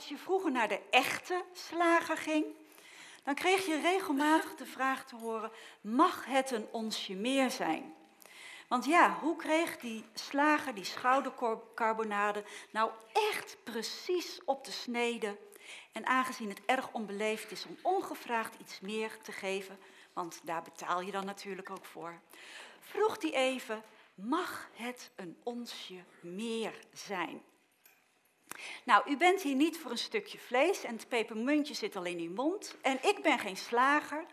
Als je vroeger naar de echte slager ging, dan kreeg je regelmatig de vraag te horen: mag het een onsje meer zijn? Want ja, hoe kreeg die slager die schoudercarbonade nou echt precies op de snede? En aangezien het erg onbeleefd is om ongevraagd iets meer te geven, want daar betaal je dan natuurlijk ook voor, vroeg hij even: mag het een onsje meer zijn? Nou, u bent hier niet voor een stukje vlees en het pepermuntje zit al in uw mond. En ik ben geen slager,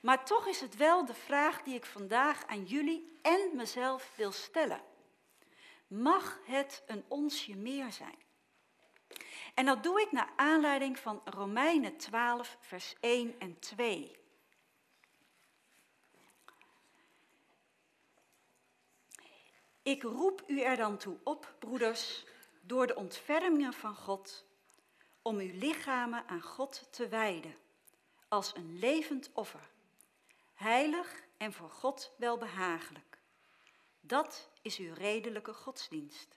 maar toch is het wel de vraag die ik vandaag aan jullie en mezelf wil stellen. Mag het een onsje meer zijn? En dat doe ik naar aanleiding van Romeinen 12, vers 1 en 2. Ik roep u er dan toe op, broeders, door de ontfermingen van God, om uw lichamen aan God te wijden, als een levend offer, heilig en voor God welbehagelijk. Dat is uw redelijke godsdienst.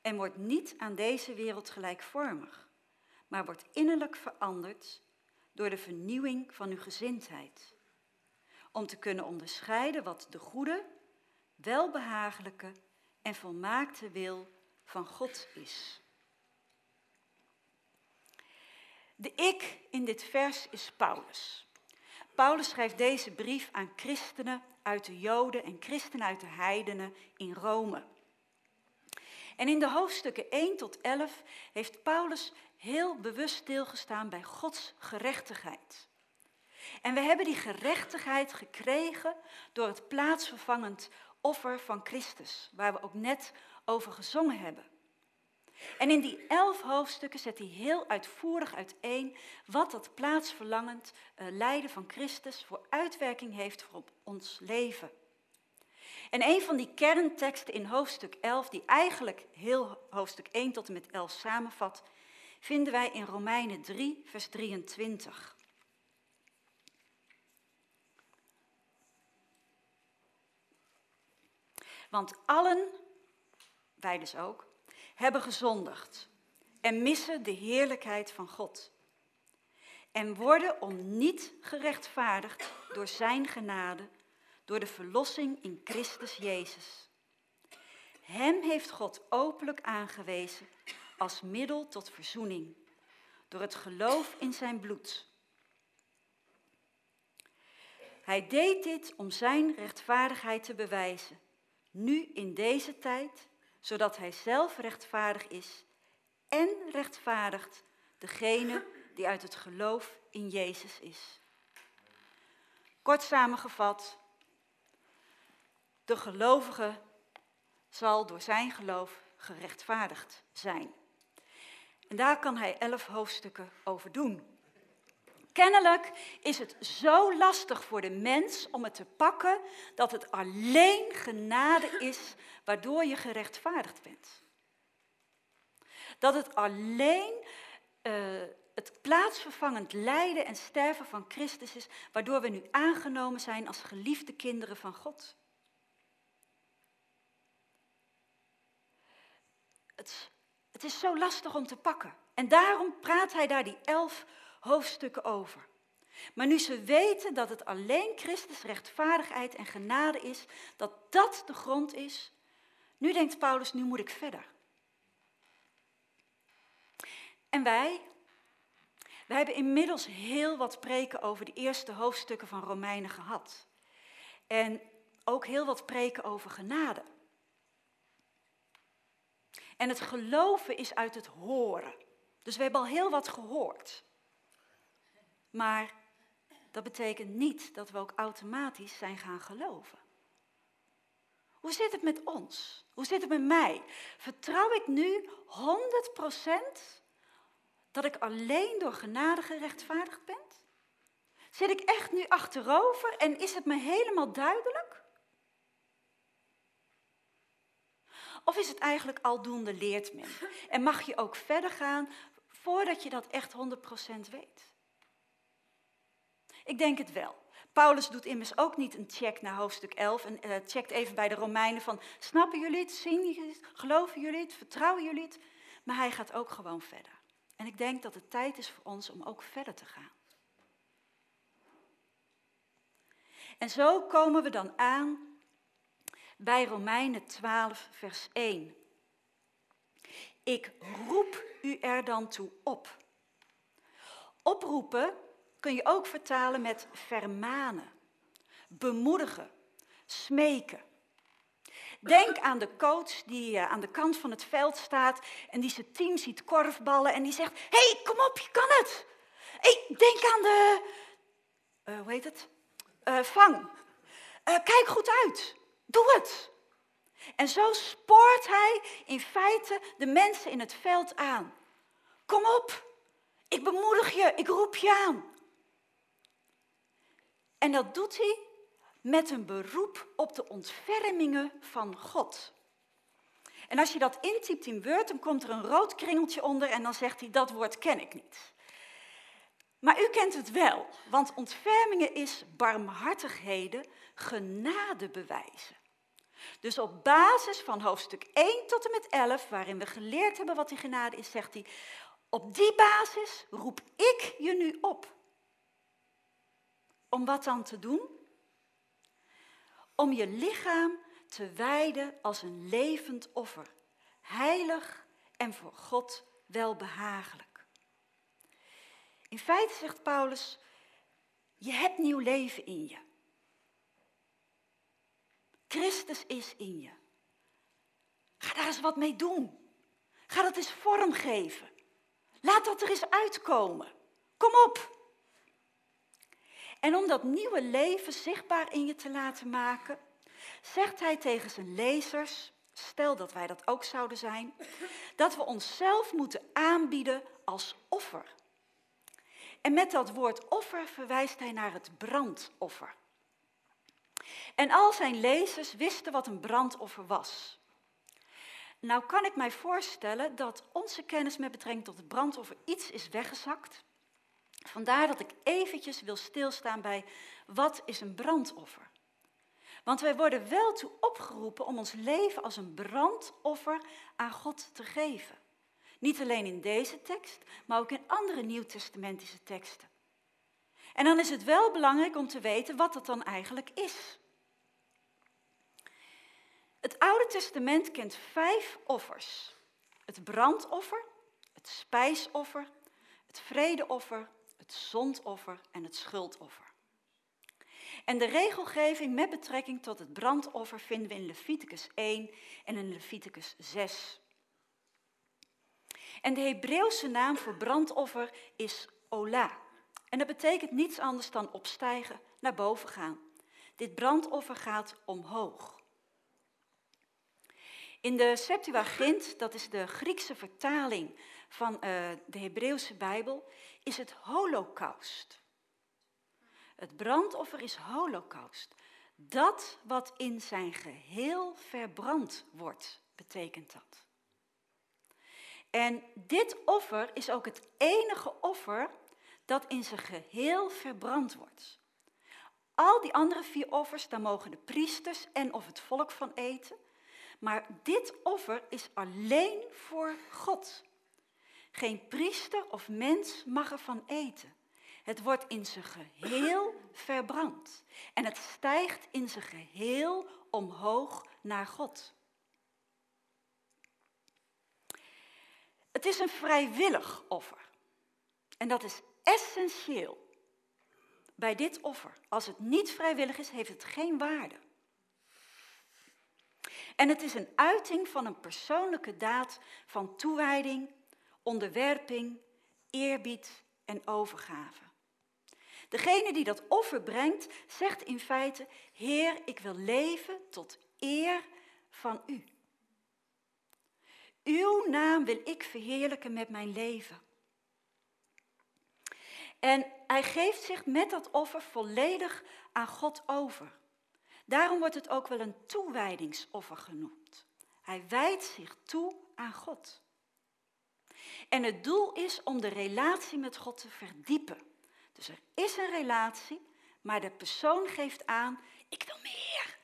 En wordt niet aan deze wereld gelijkvormig, maar wordt innerlijk veranderd door de vernieuwing van uw gezindheid, om te kunnen onderscheiden wat de goede, welbehagelijke en volmaakte wil van God is. De ik in dit vers is Paulus. Paulus schrijft deze brief aan christenen uit de Joden en christenen uit de heidenen in Rome. En in de hoofdstukken 1 tot 11 heeft Paulus heel bewust stilgestaan bij Gods gerechtigheid. En we hebben die gerechtigheid gekregen door het plaatsvervangend offer van Christus, waar we ook net over gezongen hebben. En in die elf hoofdstukken zet hij heel uitvoerig uiteen wat dat plaatsverlangend uh, lijden van Christus voor uitwerking heeft voor ons leven. En een van die kernteksten in hoofdstuk 11, die eigenlijk heel hoofdstuk 1 tot en met 11 samenvat, vinden wij in Romeinen 3, vers 23. Want allen wij dus ook, hebben gezondigd en missen de heerlijkheid van God. En worden om niet gerechtvaardigd door Zijn genade, door de verlossing in Christus Jezus. Hem heeft God openlijk aangewezen als middel tot verzoening, door het geloof in Zijn bloed. Hij deed dit om Zijn rechtvaardigheid te bewijzen, nu in deze tijd zodat hij zelf rechtvaardig is en rechtvaardigt degene die uit het geloof in Jezus is. Kort samengevat, de gelovige zal door zijn geloof gerechtvaardigd zijn. En daar kan hij elf hoofdstukken over doen. Kennelijk is het zo lastig voor de mens om het te pakken dat het alleen genade is waardoor je gerechtvaardigd bent. Dat het alleen uh, het plaatsvervangend lijden en sterven van Christus is, waardoor we nu aangenomen zijn als geliefde kinderen van God. Het, het is zo lastig om te pakken. En daarom praat hij daar die elf hoofdstukken over. Maar nu ze weten dat het alleen Christus rechtvaardigheid en genade is, dat dat de grond is, nu denkt Paulus, nu moet ik verder. En wij, wij hebben inmiddels heel wat preken over de eerste hoofdstukken van Romeinen gehad. En ook heel wat preken over genade. En het geloven is uit het horen. Dus we hebben al heel wat gehoord. Maar dat betekent niet dat we ook automatisch zijn gaan geloven. Hoe zit het met ons? Hoe zit het met mij? Vertrouw ik nu 100% dat ik alleen door genade gerechtvaardigd ben? Zit ik echt nu achterover en is het me helemaal duidelijk? Of is het eigenlijk aldoende leert men? En mag je ook verder gaan voordat je dat echt 100% weet? Ik denk het wel. Paulus doet immers ook niet een check naar hoofdstuk 11 en uh, checkt even bij de Romeinen van, snappen jullie het, zien jullie het, geloven jullie het, vertrouwen jullie het? Maar hij gaat ook gewoon verder. En ik denk dat het tijd is voor ons om ook verder te gaan. En zo komen we dan aan bij Romeinen 12, vers 1. Ik roep u er dan toe op. Oproepen kun je ook vertalen met vermanen, bemoedigen, smeken. Denk aan de coach die eh, aan de kant van het veld staat en die zijn team ziet korfballen en die zegt: hey, kom op, je kan het. Hey, denk aan de, uh, hoe heet het? Uh, vang. kijk goed uit. Doe het. En zo spoort hij in feite de mensen in het veld aan. Kom op, ik bemoedig je, ik roep je aan. En dat doet hij met een beroep op de ontfermingen van God. En als je dat intypt in Word, dan komt er een rood kringeltje onder en dan zegt hij, dat woord ken ik niet. Maar u kent het wel, want ontfermingen is barmhartigheden, genade bewijzen. Dus op basis van hoofdstuk 1 tot en met 11, waarin we geleerd hebben wat die genade is, zegt hij, op die basis roep ik je nu op. Om wat dan te doen? Om je lichaam te wijden als een levend offer, heilig en voor God welbehagelijk. In feite zegt Paulus, je hebt nieuw leven in je. Christus is in je. Ga daar eens wat mee doen. Ga dat eens vormgeven. Laat dat er eens uitkomen. Kom op. En om dat nieuwe leven zichtbaar in je te laten maken, zegt hij tegen zijn lezers, stel dat wij dat ook zouden zijn, dat we onszelf moeten aanbieden als offer. En met dat woord offer verwijst hij naar het brandoffer. En al zijn lezers wisten wat een brandoffer was. Nou kan ik mij voorstellen dat onze kennis met betrekking tot het brandoffer iets is weggezakt. Vandaar dat ik eventjes wil stilstaan bij wat is een brandoffer. Want wij worden wel toe opgeroepen om ons leven als een brandoffer aan God te geven. Niet alleen in deze tekst, maar ook in andere nieuwtestamentische teksten. En dan is het wel belangrijk om te weten wat dat dan eigenlijk is. Het Oude Testament kent vijf offers. Het brandoffer, het spijsoffer, het vredeoffer, het zondoffer en het schuldoffer. En de regelgeving met betrekking tot het brandoffer vinden we in Leviticus 1 en in Leviticus 6. En de Hebreeuwse naam voor brandoffer is Ola. En dat betekent niets anders dan opstijgen, naar boven gaan. Dit brandoffer gaat omhoog. In de Septuagint, dat is de Griekse vertaling van uh, de Hebreeuwse Bijbel, is het holocaust. Het brandoffer is holocaust. Dat wat in zijn geheel verbrand wordt, betekent dat. En dit offer is ook het enige offer dat in zijn geheel verbrand wordt. Al die andere vier offers, daar mogen de priesters en of het volk van eten. Maar dit offer is alleen voor God. Geen priester of mens mag ervan eten. Het wordt in zijn geheel verbrand. En het stijgt in zijn geheel omhoog naar God. Het is een vrijwillig offer. En dat is essentieel bij dit offer. Als het niet vrijwillig is, heeft het geen waarde. En het is een uiting van een persoonlijke daad van toewijding, onderwerping, eerbied en overgave. Degene die dat offer brengt, zegt in feite: Heer, ik wil leven tot eer van u. Uw naam wil ik verheerlijken met mijn leven. En hij geeft zich met dat offer volledig aan God over. Daarom wordt het ook wel een toewijdingsoffer genoemd. Hij wijdt zich toe aan God. En het doel is om de relatie met God te verdiepen. Dus er is een relatie, maar de persoon geeft aan, ik wil meer.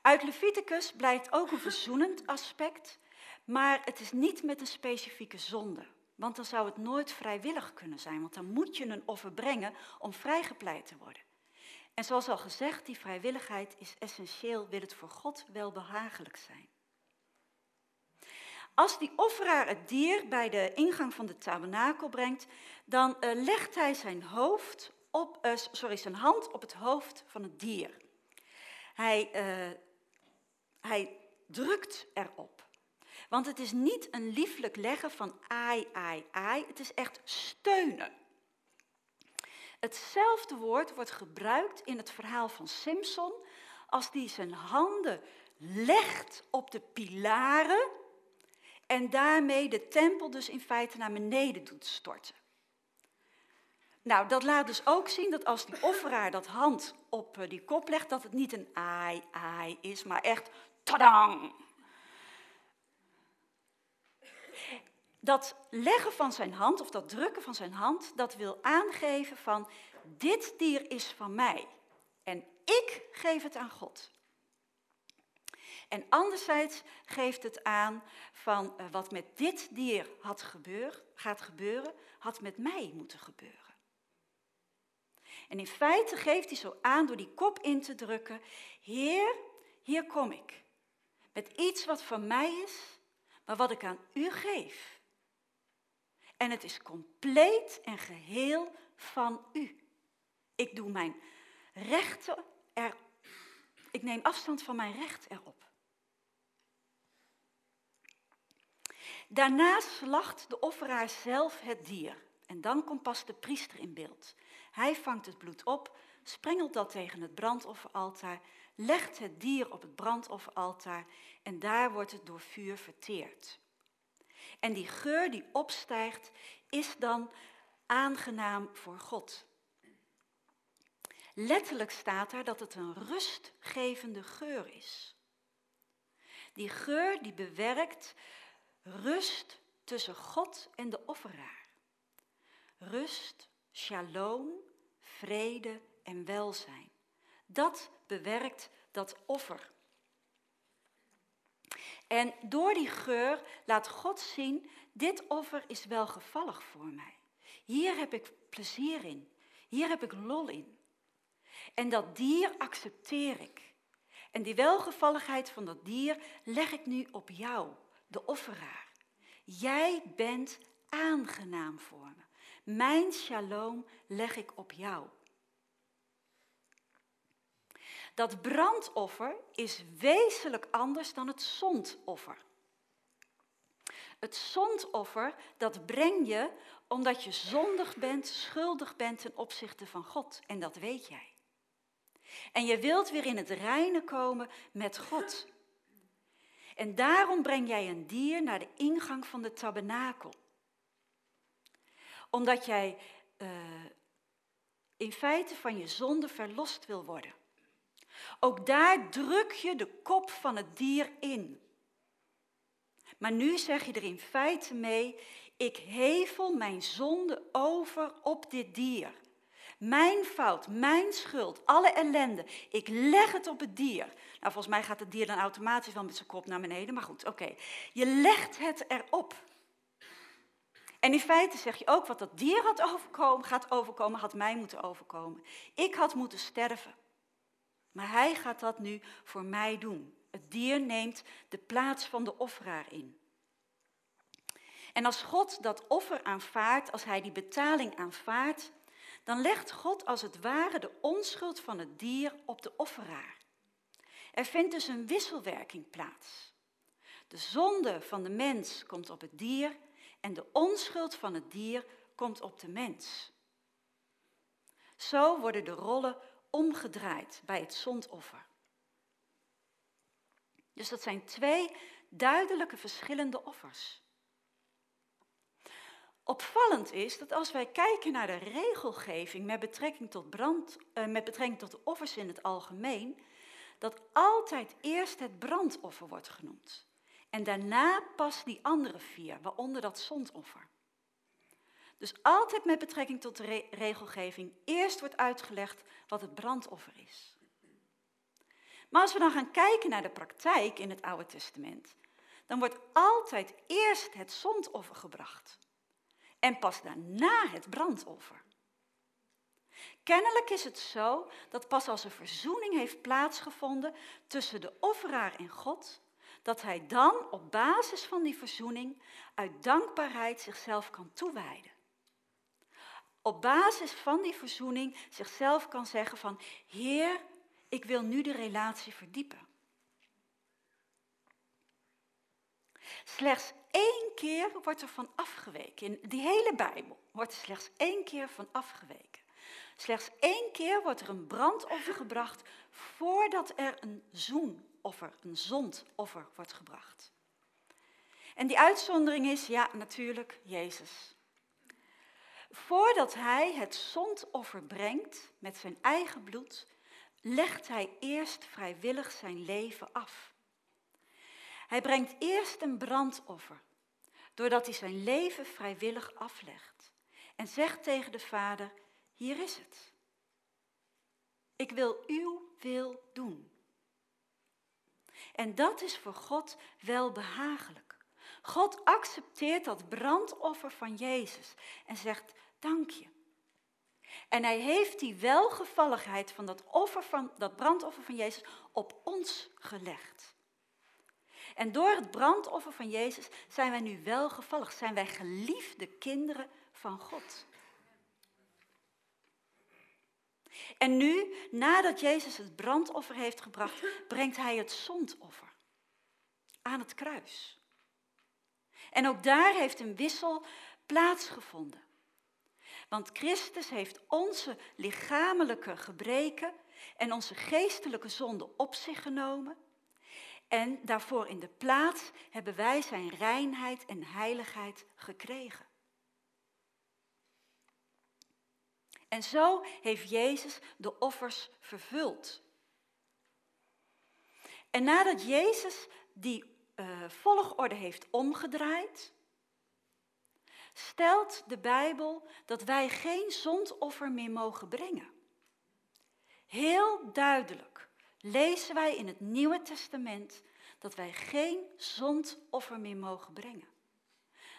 Uit Leviticus blijkt ook een verzoenend aspect, Maar het is niet met een specifieke zonde. Want dan zou het nooit vrijwillig kunnen zijn. Want dan moet je een offer brengen om vrijgepleit te worden. En zoals al gezegd, die vrijwilligheid is essentieel, wil het voor God wel behagelijk zijn. Als die offeraar het dier bij de ingang van de tabernakel brengt, dan uh, legt hij zijn, hoofd op, uh, sorry, zijn hand op het hoofd van het dier. Hij, uh, hij drukt erop. Want het is niet een lieflijk leggen van ai, ai, ai. Het is echt steunen. Hetzelfde woord wordt gebruikt in het verhaal van Simpson als die zijn handen legt op de pilaren en daarmee de tempel dus in feite naar beneden doet storten. Nou, dat laat dus ook zien dat als die offeraar dat hand op eh, die kop legt, dat het niet een ai, ai is, maar echt tadang. Dat leggen van zijn hand, of dat drukken van zijn hand, dat wil aangeven van dit dier is van mij en ik geef het aan God. En anderzijds geeft het aan van uh, wat met dit dier had gebeur, gaat gebeuren, had met mij moeten gebeuren. En in feite geeft hij zo aan door die kop in te drukken, Heer, hier kom ik. Met iets wat van mij is, maar wat ik aan u geef. En het is compleet en geheel van u. Ik doe mijn rechten er. Ik neem afstand van mijn recht erop. Daarna slacht de offeraar zelf het dier. En dan komt pas de priester in beeld. Hij vangt het bloed op, sprengelt dat tegen het brandofferaltaar, legt het dier op het brandofferaltaar en daar wordt het door vuur verteerd. En die geur die opstijgt, is dan aangenaam voor God. Letterlijk staat daar dat het een rustgevende geur is. Die geur die bewerkt rust tussen God en de offeraar. Rust, shalom, vrede en welzijn. Dat bewerkt dat offer. En door die geur laat God zien, dit offer is welgevallig voor mij. Hier heb ik plezier in. Hier heb ik lol in. En dat dier accepteer ik. En die welgevalligheid van dat dier leg ik nu op jou, de offeraar. Jij bent aangenaam voor me. Mijn shalom leg ik op jou. Dat brandoffer is wezenlijk anders dan het zondoffer. Het zondoffer, dat breng je omdat je zondig bent, schuldig bent ten opzichte van God. En dat weet jij. En je wilt weer in het reine komen met God. En daarom breng jij een dier naar de ingang van de tabernakel. Omdat jij uh, in feite van je zonde verlost wil worden. Ook daar druk je de kop van het dier in. Maar nu zeg je er in feite mee, ik hevel mijn zonde over op dit dier. Mijn fout, mijn schuld, alle ellende. Ik leg het op het dier. Nou, volgens mij gaat het dier dan automatisch wel met zijn kop naar beneden, maar goed, oké. Je legt het erop. En in feite zeg je ook wat dat dier had overkomen, gaat overkomen, had mij moeten overkomen. Ik had moeten sterven. Maar hij gaat dat nu voor mij doen. Het dier neemt de plaats van de offeraar in. En als God dat offer aanvaardt, als hij die betaling aanvaardt, dan legt God als het ware de onschuld van het dier op de offeraar. Er vindt dus een wisselwerking plaats. De zonde van de mens komt op het dier en de onschuld van het dier komt op de mens. Zo worden de rollen omgedraaid bij het zondoffer. Dus dat zijn twee duidelijke verschillende offers. Opvallend is dat als wij kijken naar de regelgeving met betrekking tot, brand, uh, met betrekking tot de offers in het algemeen, dat altijd eerst het brandoffer wordt genoemd. En daarna pas die andere vier, waaronder dat zondoffer. Dus altijd met betrekking tot de regelgeving eerst wordt uitgelegd wat het brandoffer is. Maar als we dan gaan kijken naar de praktijk in het Oude Testament, dan wordt altijd eerst het zondoffer gebracht en pas daarna het brandoffer. Kennelijk is het zo dat pas als er verzoening heeft plaatsgevonden tussen de offeraar en God, dat hij dan op basis van die verzoening uit dankbaarheid zichzelf kan toewijden. Op basis van die verzoening zichzelf kan zeggen van, Heer, ik wil nu de relatie verdiepen. Slechts één keer wordt er van afgeweken. In die hele Bijbel wordt er slechts één keer van afgeweken. Slechts één keer wordt er een brandoffer gebracht voordat er een zoenoffer, een zondoffer wordt gebracht. En die uitzondering is, ja, natuurlijk Jezus. Voordat hij het zondoffer brengt met zijn eigen bloed, legt hij eerst vrijwillig zijn leven af. Hij brengt eerst een brandoffer, doordat hij zijn leven vrijwillig aflegt en zegt tegen de Vader, hier is het. Ik wil uw wil doen. En dat is voor God wel behagelijk. God accepteert dat brandoffer van Jezus en zegt, dank je. En hij heeft die welgevalligheid van dat, offer van, dat brandoffer van Jezus op ons gelegd. En door het brandoffer van Jezus zijn wij nu welgevallig, zijn wij geliefde kinderen van God. En nu, nadat Jezus het brandoffer heeft gebracht, brengt hij het zondoffer aan het kruis. En ook daar heeft een wissel plaatsgevonden. Want Christus heeft onze lichamelijke gebreken en onze geestelijke zonden op zich genomen. En daarvoor in de plaats hebben wij zijn reinheid en heiligheid gekregen. En zo heeft Jezus de offers vervuld. En nadat Jezus die uh, volgorde heeft omgedraaid, stelt de Bijbel dat wij geen zondoffer meer mogen brengen. Heel duidelijk lezen wij in het Nieuwe Testament dat wij geen zondoffer meer mogen brengen.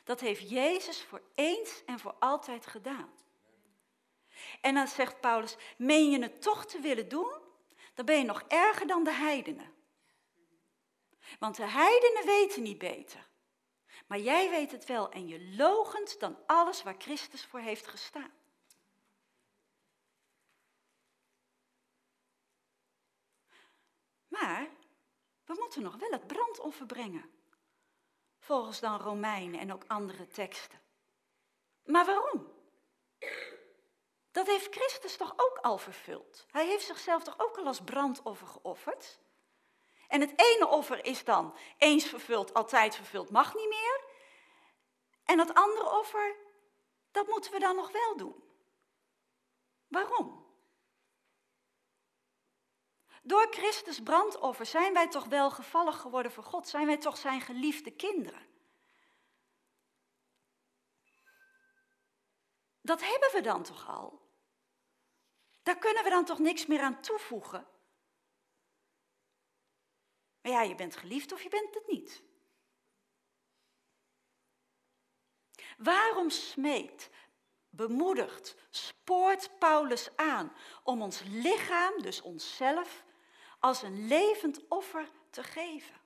Dat heeft Jezus voor eens en voor altijd gedaan. En dan zegt Paulus, meen je het toch te willen doen? Dan ben je nog erger dan de heidenen. Want de heidenen weten niet beter. Maar jij weet het wel en je logent dan alles waar Christus voor heeft gestaan. Maar we moeten nog wel het brandoffer brengen. Volgens dan Romeinen en ook andere teksten. Maar waarom? Dat heeft Christus toch ook al vervuld? Hij heeft zichzelf toch ook al als brandoffer geofferd? En het ene offer is dan eens vervuld, altijd vervuld, mag niet meer. En het andere offer, dat moeten we dan nog wel doen. Waarom? Door Christus brandoffer zijn wij toch wel gevallig geworden voor God? Zijn wij toch zijn geliefde kinderen? Dat hebben we dan toch al? Daar kunnen we dan toch niks meer aan toevoegen? Maar ja, je bent geliefd of je bent het niet. Waarom smeekt, bemoedigt, spoort Paulus aan om ons lichaam, dus onszelf, als een levend offer te geven?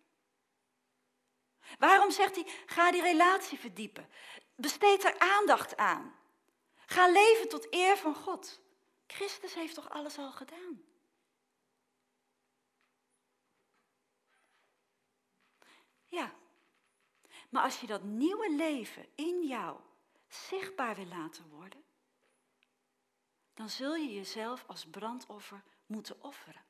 Waarom zegt hij, ga die relatie verdiepen, besteed er aandacht aan, ga leven tot eer van God? Christus heeft toch alles al gedaan? Ja, maar als je dat nieuwe leven in jou zichtbaar wil laten worden, dan zul je jezelf als brandoffer moeten offeren.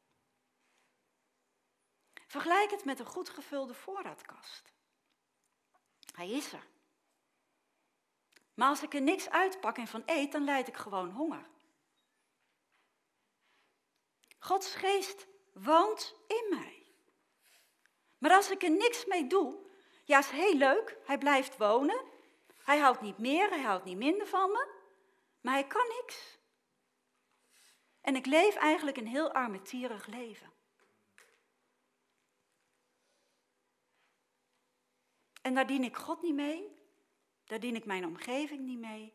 Vergelijk het met een goed gevulde voorraadkast. Hij is er. Maar als ik er niks uitpak en van eet, dan leid ik gewoon honger. Gods geest woont in mij. Maar als ik er niks mee doe, ja, is heel leuk, hij blijft wonen. Hij houdt niet meer, hij houdt niet minder van me, maar hij kan niks. En ik leef eigenlijk een heel armetierig leven. En daar dien ik God niet mee, daar dien ik mijn omgeving niet mee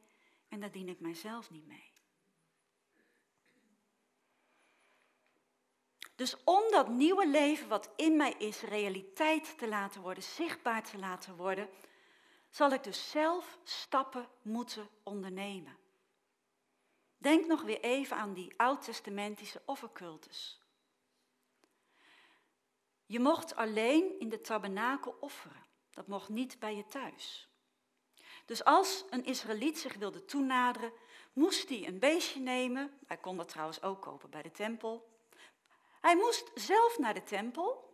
en daar dien ik mijzelf niet mee. Dus om dat nieuwe leven wat in mij is realiteit te laten worden, zichtbaar te laten worden, zal ik dus zelf stappen moeten ondernemen. Denk nog weer even aan die oud-testamentische offercultus. Je mocht alleen in de tabernakel offeren. Dat mocht niet bij je thuis. Dus als een Israëliet zich wilde toenaderen, moest hij een beestje nemen. Hij kon dat trouwens ook kopen bij de tempel. Hij moest zelf naar de tempel.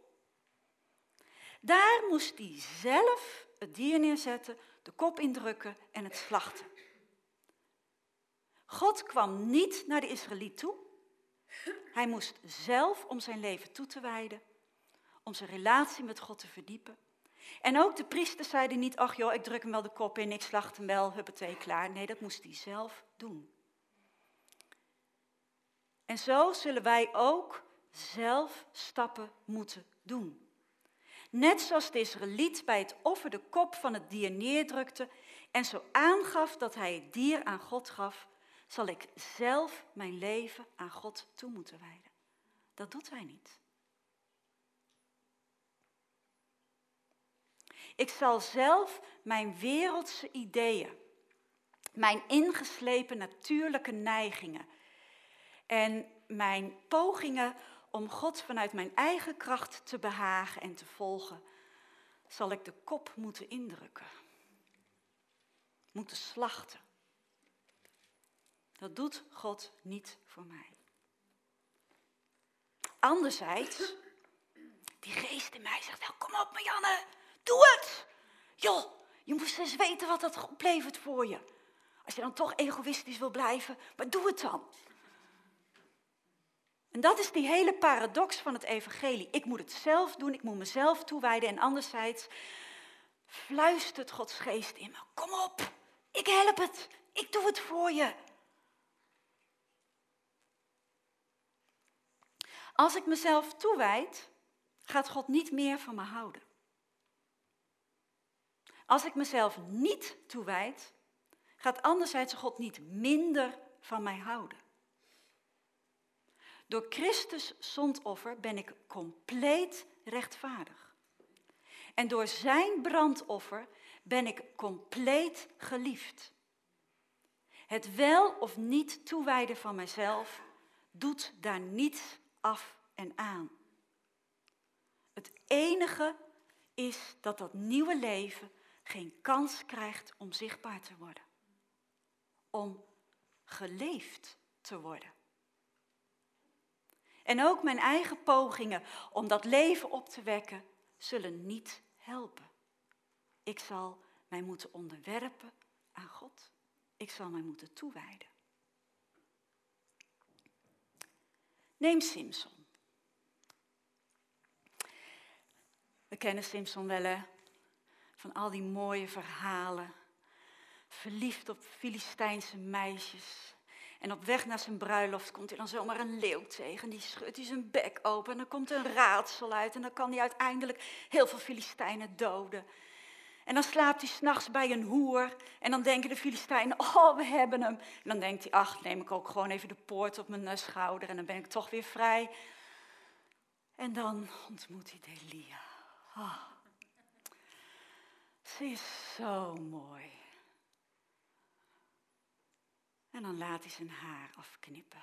Daar moest hij zelf het dier neerzetten, de kop indrukken en het slachten. God kwam niet naar de Israëliet toe. Hij moest zelf om zijn leven toe te wijden, om zijn relatie met God te verdiepen. En ook de priesters zeiden niet, ach joh, ik druk hem wel de kop in, ik slacht hem wel, huppatee, klaar. Nee, dat moest hij zelf doen. En zo zullen wij ook zelf stappen moeten doen. Net zoals de Israëliet bij het offer de kop van het dier neerdrukte en zo aangaf dat hij het dier aan God gaf, zal ik zelf mijn leven aan God toe moeten wijden. Dat doet hij niet. Ik zal zelf mijn wereldse ideeën, mijn ingeslepen natuurlijke neigingen en mijn pogingen om God vanuit mijn eigen kracht te behagen en te volgen, zal ik de kop moeten indrukken. Moeten slachten. Dat doet God niet voor mij. Anderzijds, die geest in mij zegt wel, kom op Marianne, doe het. Joh, je moest eens weten wat dat oplevert voor je. Als je dan toch egoïstisch wil blijven, maar doe het dan. En dat is die hele paradox van het evangelie. Ik moet het zelf doen, ik moet mezelf toewijden. En anderzijds fluistert Gods geest in me. Kom op, ik help het, ik doe het voor je. Als ik mezelf toewijd, gaat God niet meer van me houden. Als ik mezelf niet toewijd, gaat anderzijds God niet minder van mij houden. Door Christus zondoffer ben ik compleet rechtvaardig. En door zijn brandoffer ben ik compleet geliefd. Het wel of niet toewijden van mijzelf doet daar niets af en aan. Het enige is dat dat nieuwe leven geen kans krijgt om zichtbaar te worden. Om geleefd te worden. En ook mijn eigen pogingen om dat leven op te wekken zullen niet helpen. Ik zal mij moeten onderwerpen aan God. Ik zal mij moeten toewijden. Neem Simpson. We kennen Simpson wel, hè? Van al die mooie verhalen. Verliefd op Filistijnse meisjes. En op weg naar zijn bruiloft komt hij dan zomaar een leeuw tegen. Die schudt hij zijn bek open en dan komt een raadsel uit. En dan kan hij uiteindelijk heel veel Filistijnen doden. En dan slaapt hij s'nachts bij een hoer. En dan denken de Filistijnen, oh, we hebben hem. En dan denkt hij, ach, neem ik ook gewoon even de poort op mijn eh, schouder. En dan ben ik toch weer vrij. En dan ontmoet hij Delia. Oh. Ze is zo mooi. En dan laat hij zijn haar afknippen.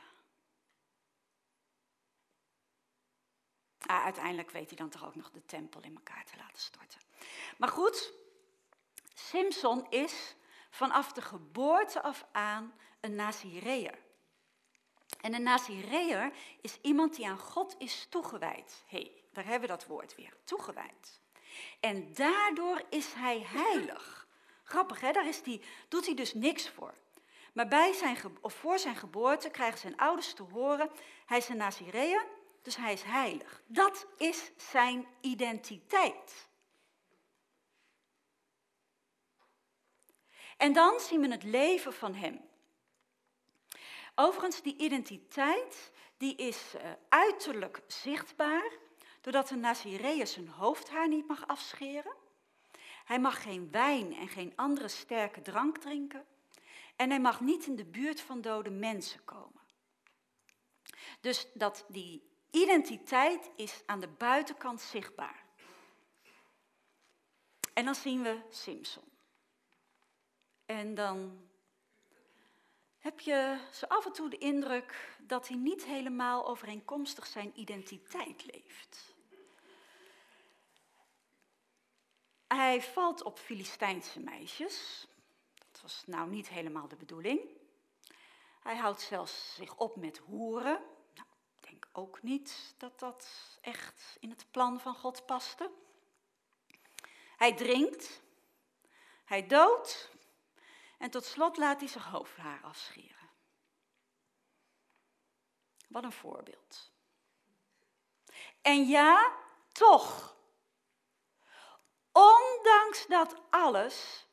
Ah, uiteindelijk weet hij dan toch ook nog de tempel in elkaar te laten storten. Maar goed, Simson is vanaf de geboorte af aan een Nazireër. En een Nazireër is iemand die aan God is toegewijd. Hey, daar hebben we dat woord weer, toegewijd. En daardoor is hij heilig. Grappig, hè? Daar is die, doet hij dus niks voor. Maar bij zijn, of voor zijn geboorte krijgen zijn ouders te horen, hij is een Nazireër, dus hij is heilig. Dat is zijn identiteit. En dan zien we het leven van hem. Overigens, die identiteit die is uh, uiterlijk zichtbaar, doordat een Nazireër zijn hoofdhaar niet mag afscheren. Hij mag geen wijn en geen andere sterke drank drinken. En hij mag niet in de buurt van dode mensen komen. Dus dat die identiteit is aan de buitenkant zichtbaar. En dan zien we Simpson. En dan heb je zo af en toe de indruk dat hij niet helemaal overeenkomstig zijn identiteit leeft. Hij valt op Filistijnse meisjes. Was nou niet helemaal de bedoeling. Hij houdt zelfs zich op met hoeren. Nou, ik denk ook niet dat dat echt in het plan van God paste. Hij drinkt, hij doodt en tot slot laat hij zich hoofdhaar afscheren. Wat een voorbeeld. En ja, toch. Ondanks dat alles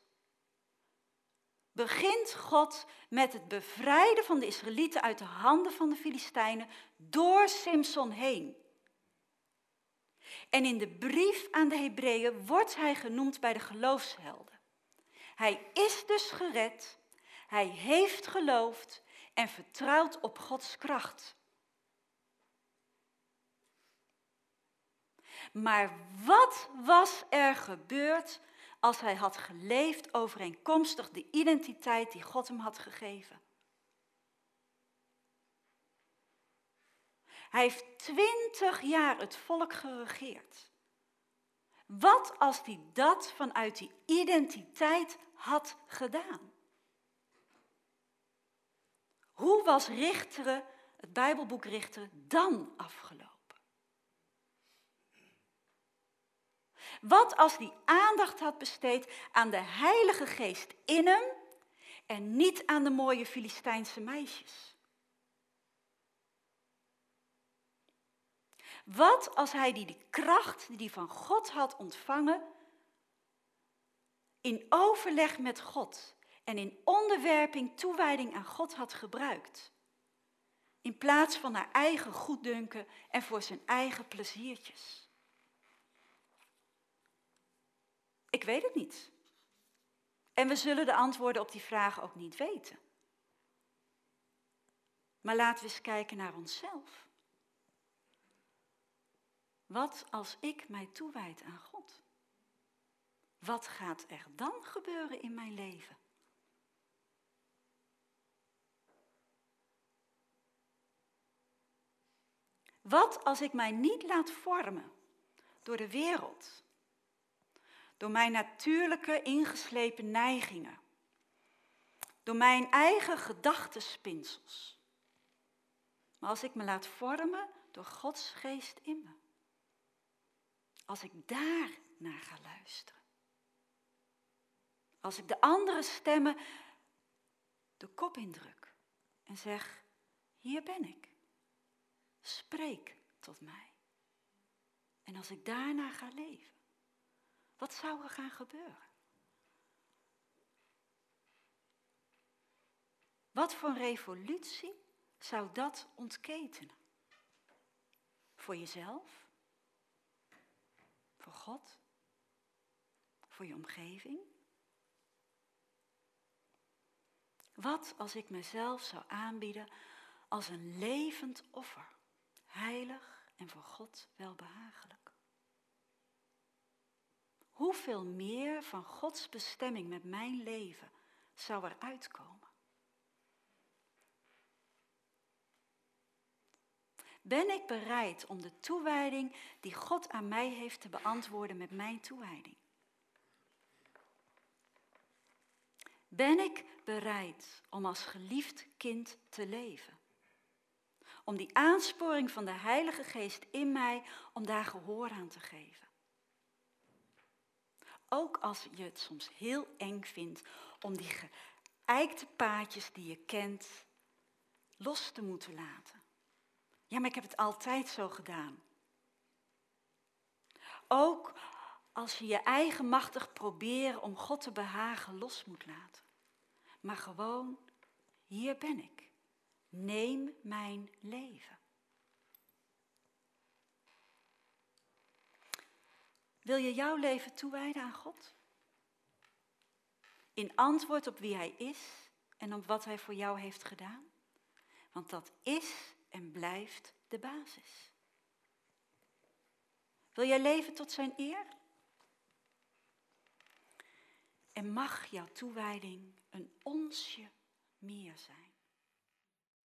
begint God met het bevrijden van de Israëlieten uit de handen van de Filistijnen door Simson heen. En in de brief aan de Hebreeën wordt hij genoemd bij de geloofshelden. Hij is dus gered, hij heeft geloofd en vertrouwt op Gods kracht. Maar wat was er gebeurd als hij had geleefd overeenkomstig de identiteit die God hem had gegeven? Hij heeft twintig jaar het volk geregeerd. Wat als hij dat vanuit die identiteit had gedaan? Hoe was Richteren, het Bijbelboek Richteren, dan afgelopen? Wat als hij aandacht had besteed aan de Heilige Geest in hem en niet aan de mooie Filistijnse meisjes? Wat als hij die, die kracht die hij van God had ontvangen, in overleg met God en in onderwerping, toewijding aan God had gebruikt? In plaats van haar eigen goeddunken en voor zijn eigen pleziertjes. Ik weet het niet. En we zullen de antwoorden op die vragen ook niet weten. Maar laten we eens kijken naar onszelf. Wat als ik mij toewijd aan God? Wat gaat er dan gebeuren in mijn leven? Wat als ik mij niet laat vormen door de wereld, door mijn natuurlijke ingeslepen neigingen, door mijn eigen gedachtenspinsels, maar als ik me laat vormen door Gods geest in me? Als ik daar naar ga luisteren. Als ik de andere stemmen de kop indruk en zeg, hier ben ik. Spreek tot mij. En als ik daarna ga leven, wat zou er gaan gebeuren? Wat voor een revolutie zou dat ontketenen? Voor jezelf? Voor God? Voor je omgeving? Wat als ik mezelf zou aanbieden als een levend offer, heilig en voor God welbehagelijk? Hoeveel meer van Gods bestemming met mijn leven zou er uitkomen? Ben ik bereid om de toewijding die God aan mij heeft te beantwoorden met mijn toewijding? Ben ik bereid om als geliefd kind te leven? Om die aansporing van de Heilige Geest in mij, om daar gehoor aan te geven? Ook als je het soms heel eng vindt om die geëikte paadjes die je kent los te moeten laten. Ja, maar ik heb het altijd zo gedaan. Ook als je je eigen machtig proberen om God te behagen los moet laten. Maar gewoon, hier ben ik. Neem mijn leven. Wil je jouw leven toewijden aan God? In antwoord op wie hij is en op wat hij voor jou heeft gedaan? Want dat is en blijft de basis. Wil jij leven tot zijn eer? En mag jouw toewijding een onsje meer zijn.